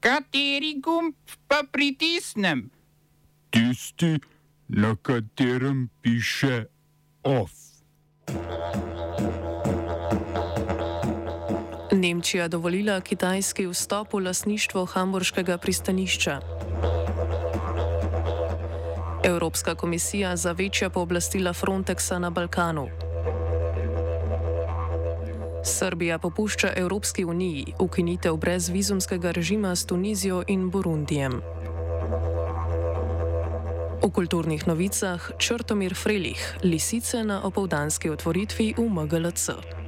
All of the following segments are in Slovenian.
Kateri gumb pa pritisnem? Tisti, na katerem piše OF. Nemčija dovolila kitajski vstop v lasništvo hamburškega pristanišča. Evropska komisija za večja pooblastila Frontexa na Balkanu. Srbija popušča Evropski uniji ukinitev brezvizumskega režima s Tunizijo in Burundijem. V kulturnih novicah Črtomir Frelih, lisice na opoldanski otvoritvi v MGLC.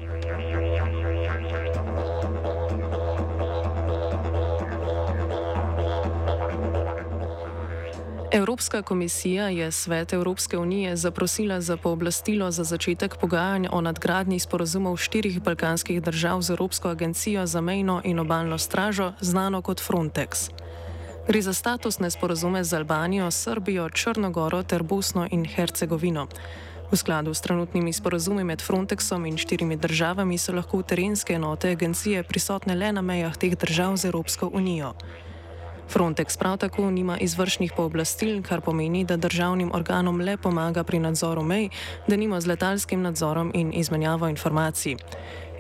Evropska komisija je svet Evropske unije zaprosila za pooblastilo za začetek pogajanj o nadgradnji sporozumov štirih balkanskih držav z Evropsko agencijo za mejno in obaljno stražo, znano kot Frontex. Gre za statusne sporozume z Albanijo, Srbijo, Črnogoro ter Bosno in Hercegovino. V skladu s trenutnimi sporozumi med Frontexom in štirimi državami so lahko terenske enote agencije prisotne le na mejah teh držav z Evropsko unijo. Frontex prav tako nima izvršnih pooblastil, kar pomeni, da državnim organom le pomaga pri nadzoru mej, da nima z letalskim nadzorom in izmenjavo informacij.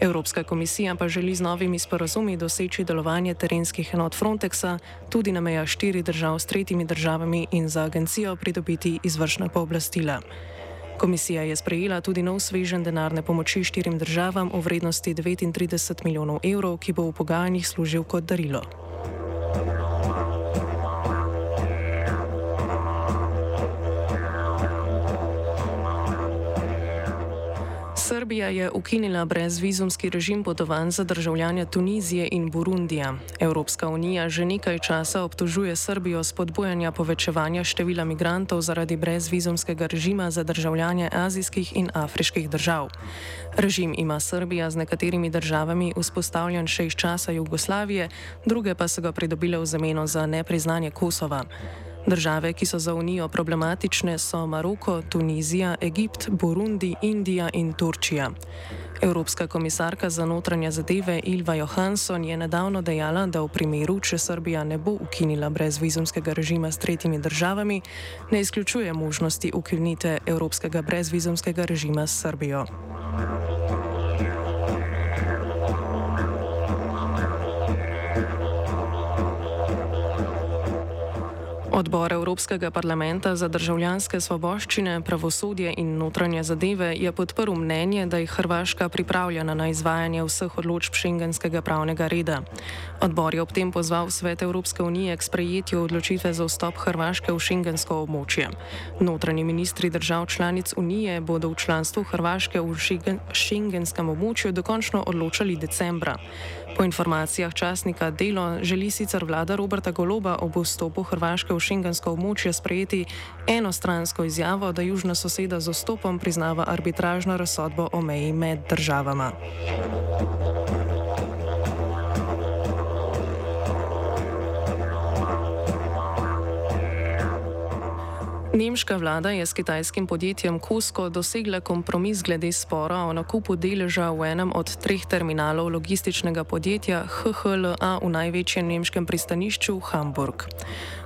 Evropska komisija pa želi z novimi sporazumi doseči delovanje terenskih enot Frontexa tudi na mejah štirih držav s tretjimi državami in za agencijo pridobiti izvršna pooblastila. Komisija je sprejela tudi nov svežen denarne pomoči štirim državam v vrednosti 39 milijonov evrov, ki bo v pogajanjih služil kot darilo. Srbija je ukinila brezvizumski režim potovanj za državljanje Tunizije in Burundija. Evropska unija že nekaj časa obtožuje Srbijo spodbujanja povečevanja števila migrantov zaradi brezvizumskega režima za državljanje azijskih in afriških držav. Režim ima Srbija z nekaterimi državami vzpostavljen še iz časa Jugoslavije, druge pa so ga pridobile v zameno za nepriznanje Kosova. Države, ki so za Unijo problematične, so Maroko, Tunizija, Egipt, Burundi, Indija in Turčija. Evropska komisarka za notranje zadeve Ilva Johansson je nedavno dejala, da v primeru, če Srbija ne bo ukinila brezvizumskega režima s tretjimi državami, ne izključuje možnosti ukinitve evropskega brezvizumskega režima s Srbijo. Odbor Evropskega parlamenta za državljanske svoboščine, pravosodje in notranje zadeve je podprl mnenje, da je Hrvaška pripravljena na izvajanje vseh odločb šengenskega pravnega reda. Odbor je ob tem pozval Svet Evropske unije k sprejetju odločitve za vstop Hrvaške v šengensko območje. Notranji ministri držav članic unije bodo v članstvu Hrvaške v šengenskem območju dokončno odločali decembra. Po informacijah časnika Delo želi sicer vlada Roberta Goloba ob vstopu Hrvaške v šengensko območje sprejeti enostransko izjavo, da južna soseda z vstopom priznava arbitražno razsodbo o meji med državama. Nemška vlada je s kitajskim podjetjem Kusko dosegla kompromis glede spora o nakupu deleža v enem od treh terminalov logističnega podjetja HHLA v največjem nemškem pristanišču Hamburg.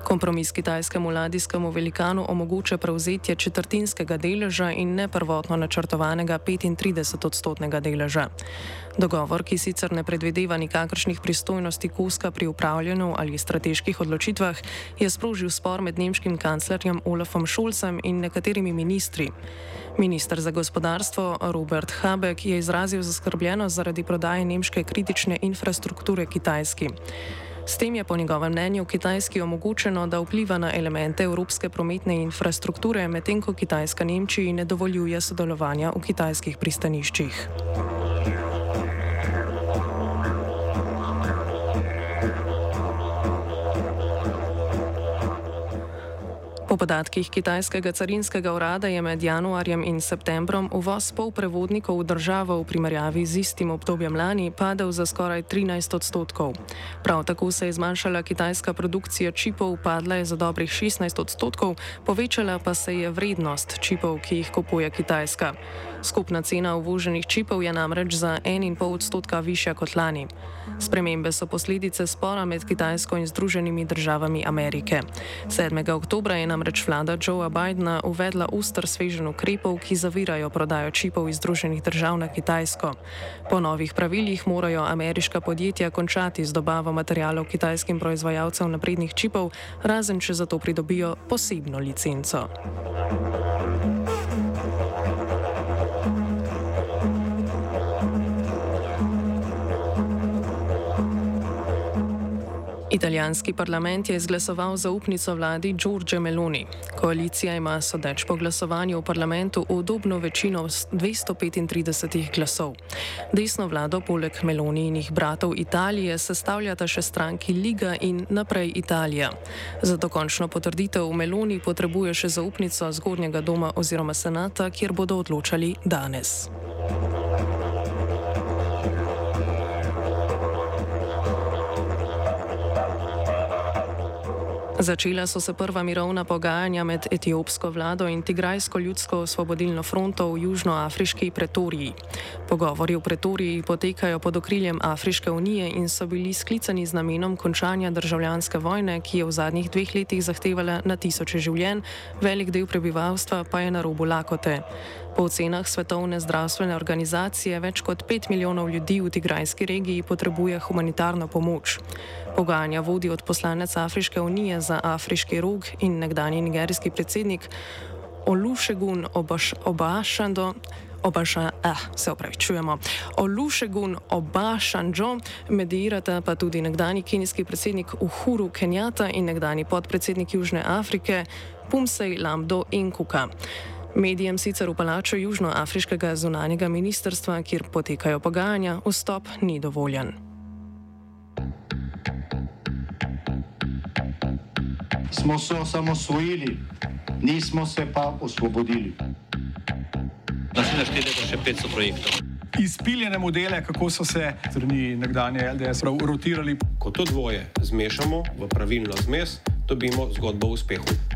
Kompromis kitajskemu ladijskemu velikanu omogoča prevzetje četrtinskega deleža in ne prvotno načrtovanega 35-odstotnega deleža. Dogovor, ki sicer ne predvideva nikakršnih pristojnosti Kuska pri upravljanju ali strateških odločitvah, je sprožil spor med nemškim kanclerjem Olafom Scholzem in nekaterimi ministri. Ministr za gospodarstvo Robert Habeck je izrazil zaskrbljenost zaradi prodaje nemške kritične infrastrukture Kitajski. S tem je po njegovem mnenju Kitajski omogočeno, da vpliva na elemente evropske prometne infrastrukture, medtem ko Kitajska Nemčiji ne dovoljuje sodelovanja v kitajskih pristaniščih. Po Po podatkih kitajskega carinskega urada je med januarjem in septembrom uvoz polprevodnikov v državo v primerjavi z istim obdobjem lani padel za skoraj 13 odstotkov. Prav tako se je zmanjšala kitajska produkcija čipov, padla je za dobrih 16 odstotkov, povečala pa se je vrednost čipov, ki jih kupuje Kitajska. Skupna cena uvoženih čipov je namreč za 1,5 odstotka višja kot lani. Spremembe so posledice spora med Kitajsko in Združenimi državami Amerike. 7. oktober je namreč vlada Joea Bidena uvedla ustr svežen ukrepov, ki zavirajo prodajo čipov iz Združenih držav na Kitajsko. Po novih pravilih morajo ameriška podjetja končati z dobavo materijalov kitajskim proizvajalcem naprednih čipov, razen če za to pridobijo posebno licenco. Italijanski parlament je izglasoval zaupnico vladi Giorgio Meloni. Koalicija ima sodeč po glasovanju v parlamentu udobno večino 235 glasov. Desno vlado poleg Melonijinih bratov Italije sestavljata še stranki Liga in naprej Italija. Za dokončno potrditev Meloni potrebuje še zaupnico zgornjega doma oziroma senata, kjer bodo odločali danes. Začela so se prva mirovna pogajanja med etiopsko vlado in Tigrajsko ljudsko osvobodilno fronto v južnoafriški pretoriji. Pogovori v pretoriji potekajo pod okriljem Afriške unije in so bili sklicani z namenom končanja državljanske vojne, ki je v zadnjih dveh letih zahtevala na tisoče življenj, velik del prebivalstva pa je na robu lakote. Po ocenah Svetovne zdravstvene organizacije več kot 5 milijonov ljudi v Tigrajski regiji potrebuje humanitarno pomoč. Pogajanja vodi od poslanec Afriške unije za Afriški rog in nekdani nigerijski predsednik Olušegun Obašando. Obaša, eh, se opravičujemo. Olušegun Obašanjo, medijirata pa tudi nekdani kenijski predsednik Uhuru Kenjata in nekdani podpredsednik Južne Afrike Pumsej Lamdo Inkuka. Medijem sicer v palaču Južnoafriškega zunanjega ministrstva, kjer potekajo pogajanja, vstop ni dovoljen. Smo se osamosvojili, nismo se pa osvobodili. Naslednje število je še 500 projektov. Izpiljene modele, kako so se strani nekdanje LDS rotirali. Ko to dvoje zmešamo v pravilno zmes, dobimo zgodbo o uspehu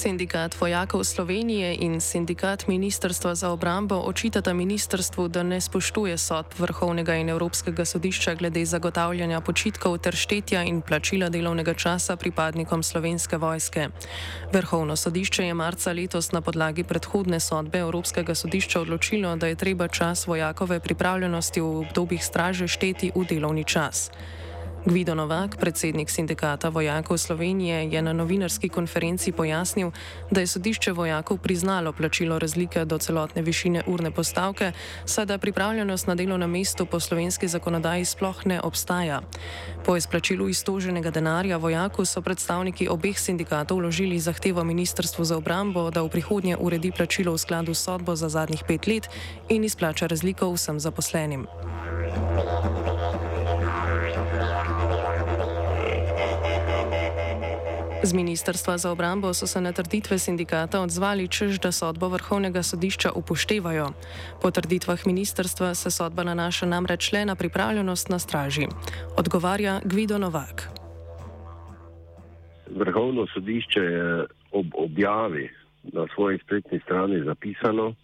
Sindikat vojakov Slovenije in sindikat Ministrstva za obrambo očitata ministrstvu, da ne spoštuje sodb Vrhovnega in Evropskega sodišča glede zagotavljanja počitkov ter štetja in plačila delovnega časa pripadnikom slovenske vojske. Vrhovno sodišče je marca letos na podlagi predhodne sodbe Evropskega sodišča odločilo, da je treba čas vojakove pripravljenosti v obdobjih straže šteti v delovni čas. Gvido Novak, predsednik sindikata vojakov Slovenije, je na novinarski konferenci pojasnil, da je sodišče vojakov priznalo plačilo razlike do celotne višine urne postavke, saj da pripravljenost na delo na mestu po slovenski zakonodaji sploh ne obstaja. Po izplačilu iztoženega denarja vojaku so predstavniki obeh sindikatov vložili zahtevo Ministrstvu za obrambo, da v prihodnje uredi plačilo v skladu s sodbo za zadnjih pet let in izplača razliko vsem zaposlenim. Z Ministrstva za obrambo so se na trditve sindikata odzvali, čež da sodbo vrhovnega sodišča upoštevajo. Po trditvah ministrstva se sodba nanaša namreč le na pripravljenost na straži. Odgovarja Gvido Novak. Vrhovno sodišče je ob objavi na svoji spletni strani zapisalo,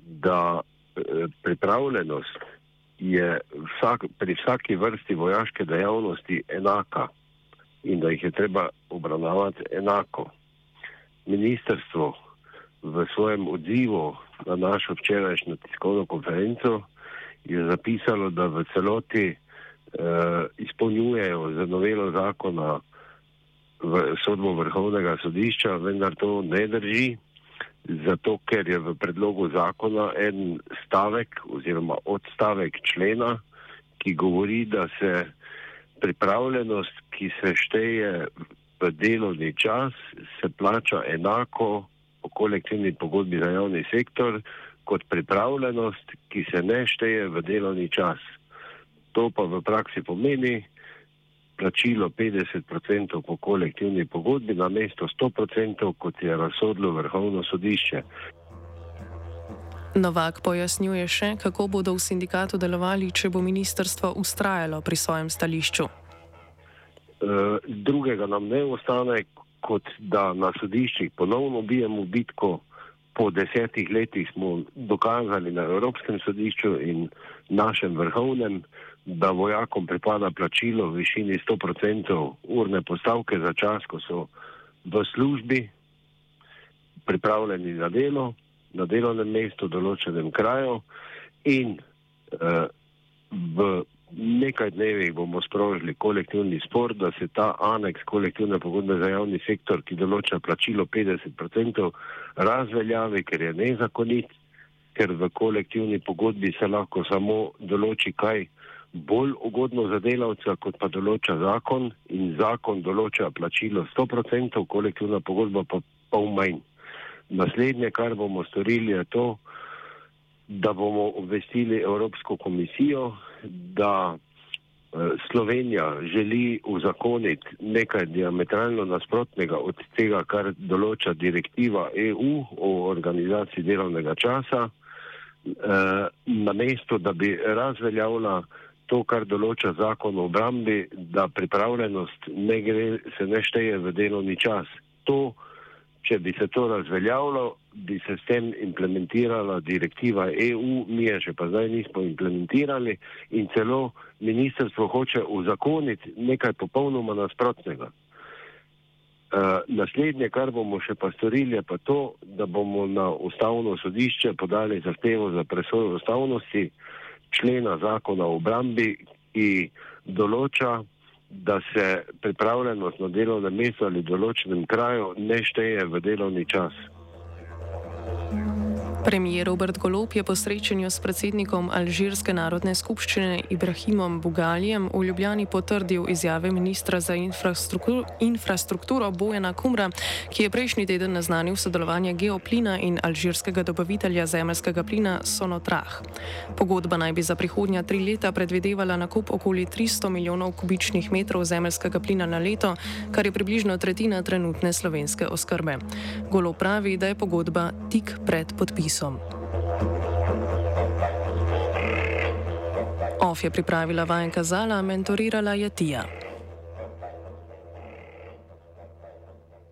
da eh, pripravljenost je vsak, pri vsaki vrsti vojaške dejavnosti enaka in da jih je treba obravnavati enako. Ministrstvo v svojem odzivu na našo včerajšnjo tiskovno konferenco je zapisalo, da v celoti eh, izpolnjujejo za novelo zakona v sodbo vrhovnega sodišča, vendar to ne drži, zato ker je v predlogu zakona en stavek oziroma odstavek člena, ki govori, da se pripravljenost, ki se šteje v delovni čas, se plača enako po kolektivni pogodbi za javni sektor kot pripravljenost, ki se ne šteje v delovni čas. To pa v praksi pomeni plačilo 50% po kolektivni pogodbi na mesto 100%, kot je razsodilo vrhovno sodišče. Novak pojasnjuje še, kako bodo v sindikatu delovali, če bo ministrstvo ustrajalo pri svojem stališču. Uh, drugega nam ne ostane, kot da na sodiščih ponovno bijemo bitko. Po desetih letih smo dokazali na Evropskem sodišču in našem vrhovnem, da vojakom pripada plačilo v višini 100% urne postavke za čas, ko so v službi pripravljeni na delo na delovnem mestu, določenem kraju in uh, v nekaj dnevih bomo sprožili kolektivni spor, da se ta aneks kolektivne pogodbe za javni sektor, ki določa plačilo 50%, razveljavi, ker je nezakonit, ker v kolektivni pogodbi se lahko samo določi kaj bolj ugodno za delavca, kot pa določa zakon in zakon določa plačilo 100%, kolektivna pogodba pa pol manj. Naslednje, kar bomo storili, je to, da bomo obvestili Evropsko komisijo, da eh, Slovenija želi uzakoniti nekaj diametralno nasprotnega od tega, kar določa direktiva EU o organizaciji delovnega časa, eh, na mesto, da bi razveljavila to, kar določa zakon o obrambi, da pripravljenost ne gre, se ne šteje v delovni čas. To, če bi se to razveljavilo, bi se s tem implementirala direktiva EU, mi je še pa zdaj nismo implementirali in celo ministrstvo hoče uzakoniti nekaj popolnoma nasprotnega. Uh, naslednje, kar bomo še pa storili, je pa to, da bomo na ustavno sodišče podali zahtevo za presojo ustavnosti člena zakona o obrambi, ki določa, da se pripravljenost na delovnem mestu ali določenem kraju ne šteje v delovni čas. Premijer Robert Golop je po srečanju s predsednikom Alžirske narodne skupščine Ibrahimom Bugalijem v Ljubljani potrdil izjave ministra za infrastrukturo, infrastrukturo Bojena Kumra, ki je prejšnji teden naznanil sodelovanje geoplina in alžirskega dobavitelja zemljskega plina Sonotrah. Pogodba naj bi za prihodnja tri leta predvidevala nakup okoli 300 milijonov kubičnih metrov zemljskega plina na leto, kar je približno tretjina trenutne slovenske oskrbe. Golop pravi, da je pogodba tik pred podpisom podpisom. OF je pripravila vajenka Zala, mentorirala je Tija.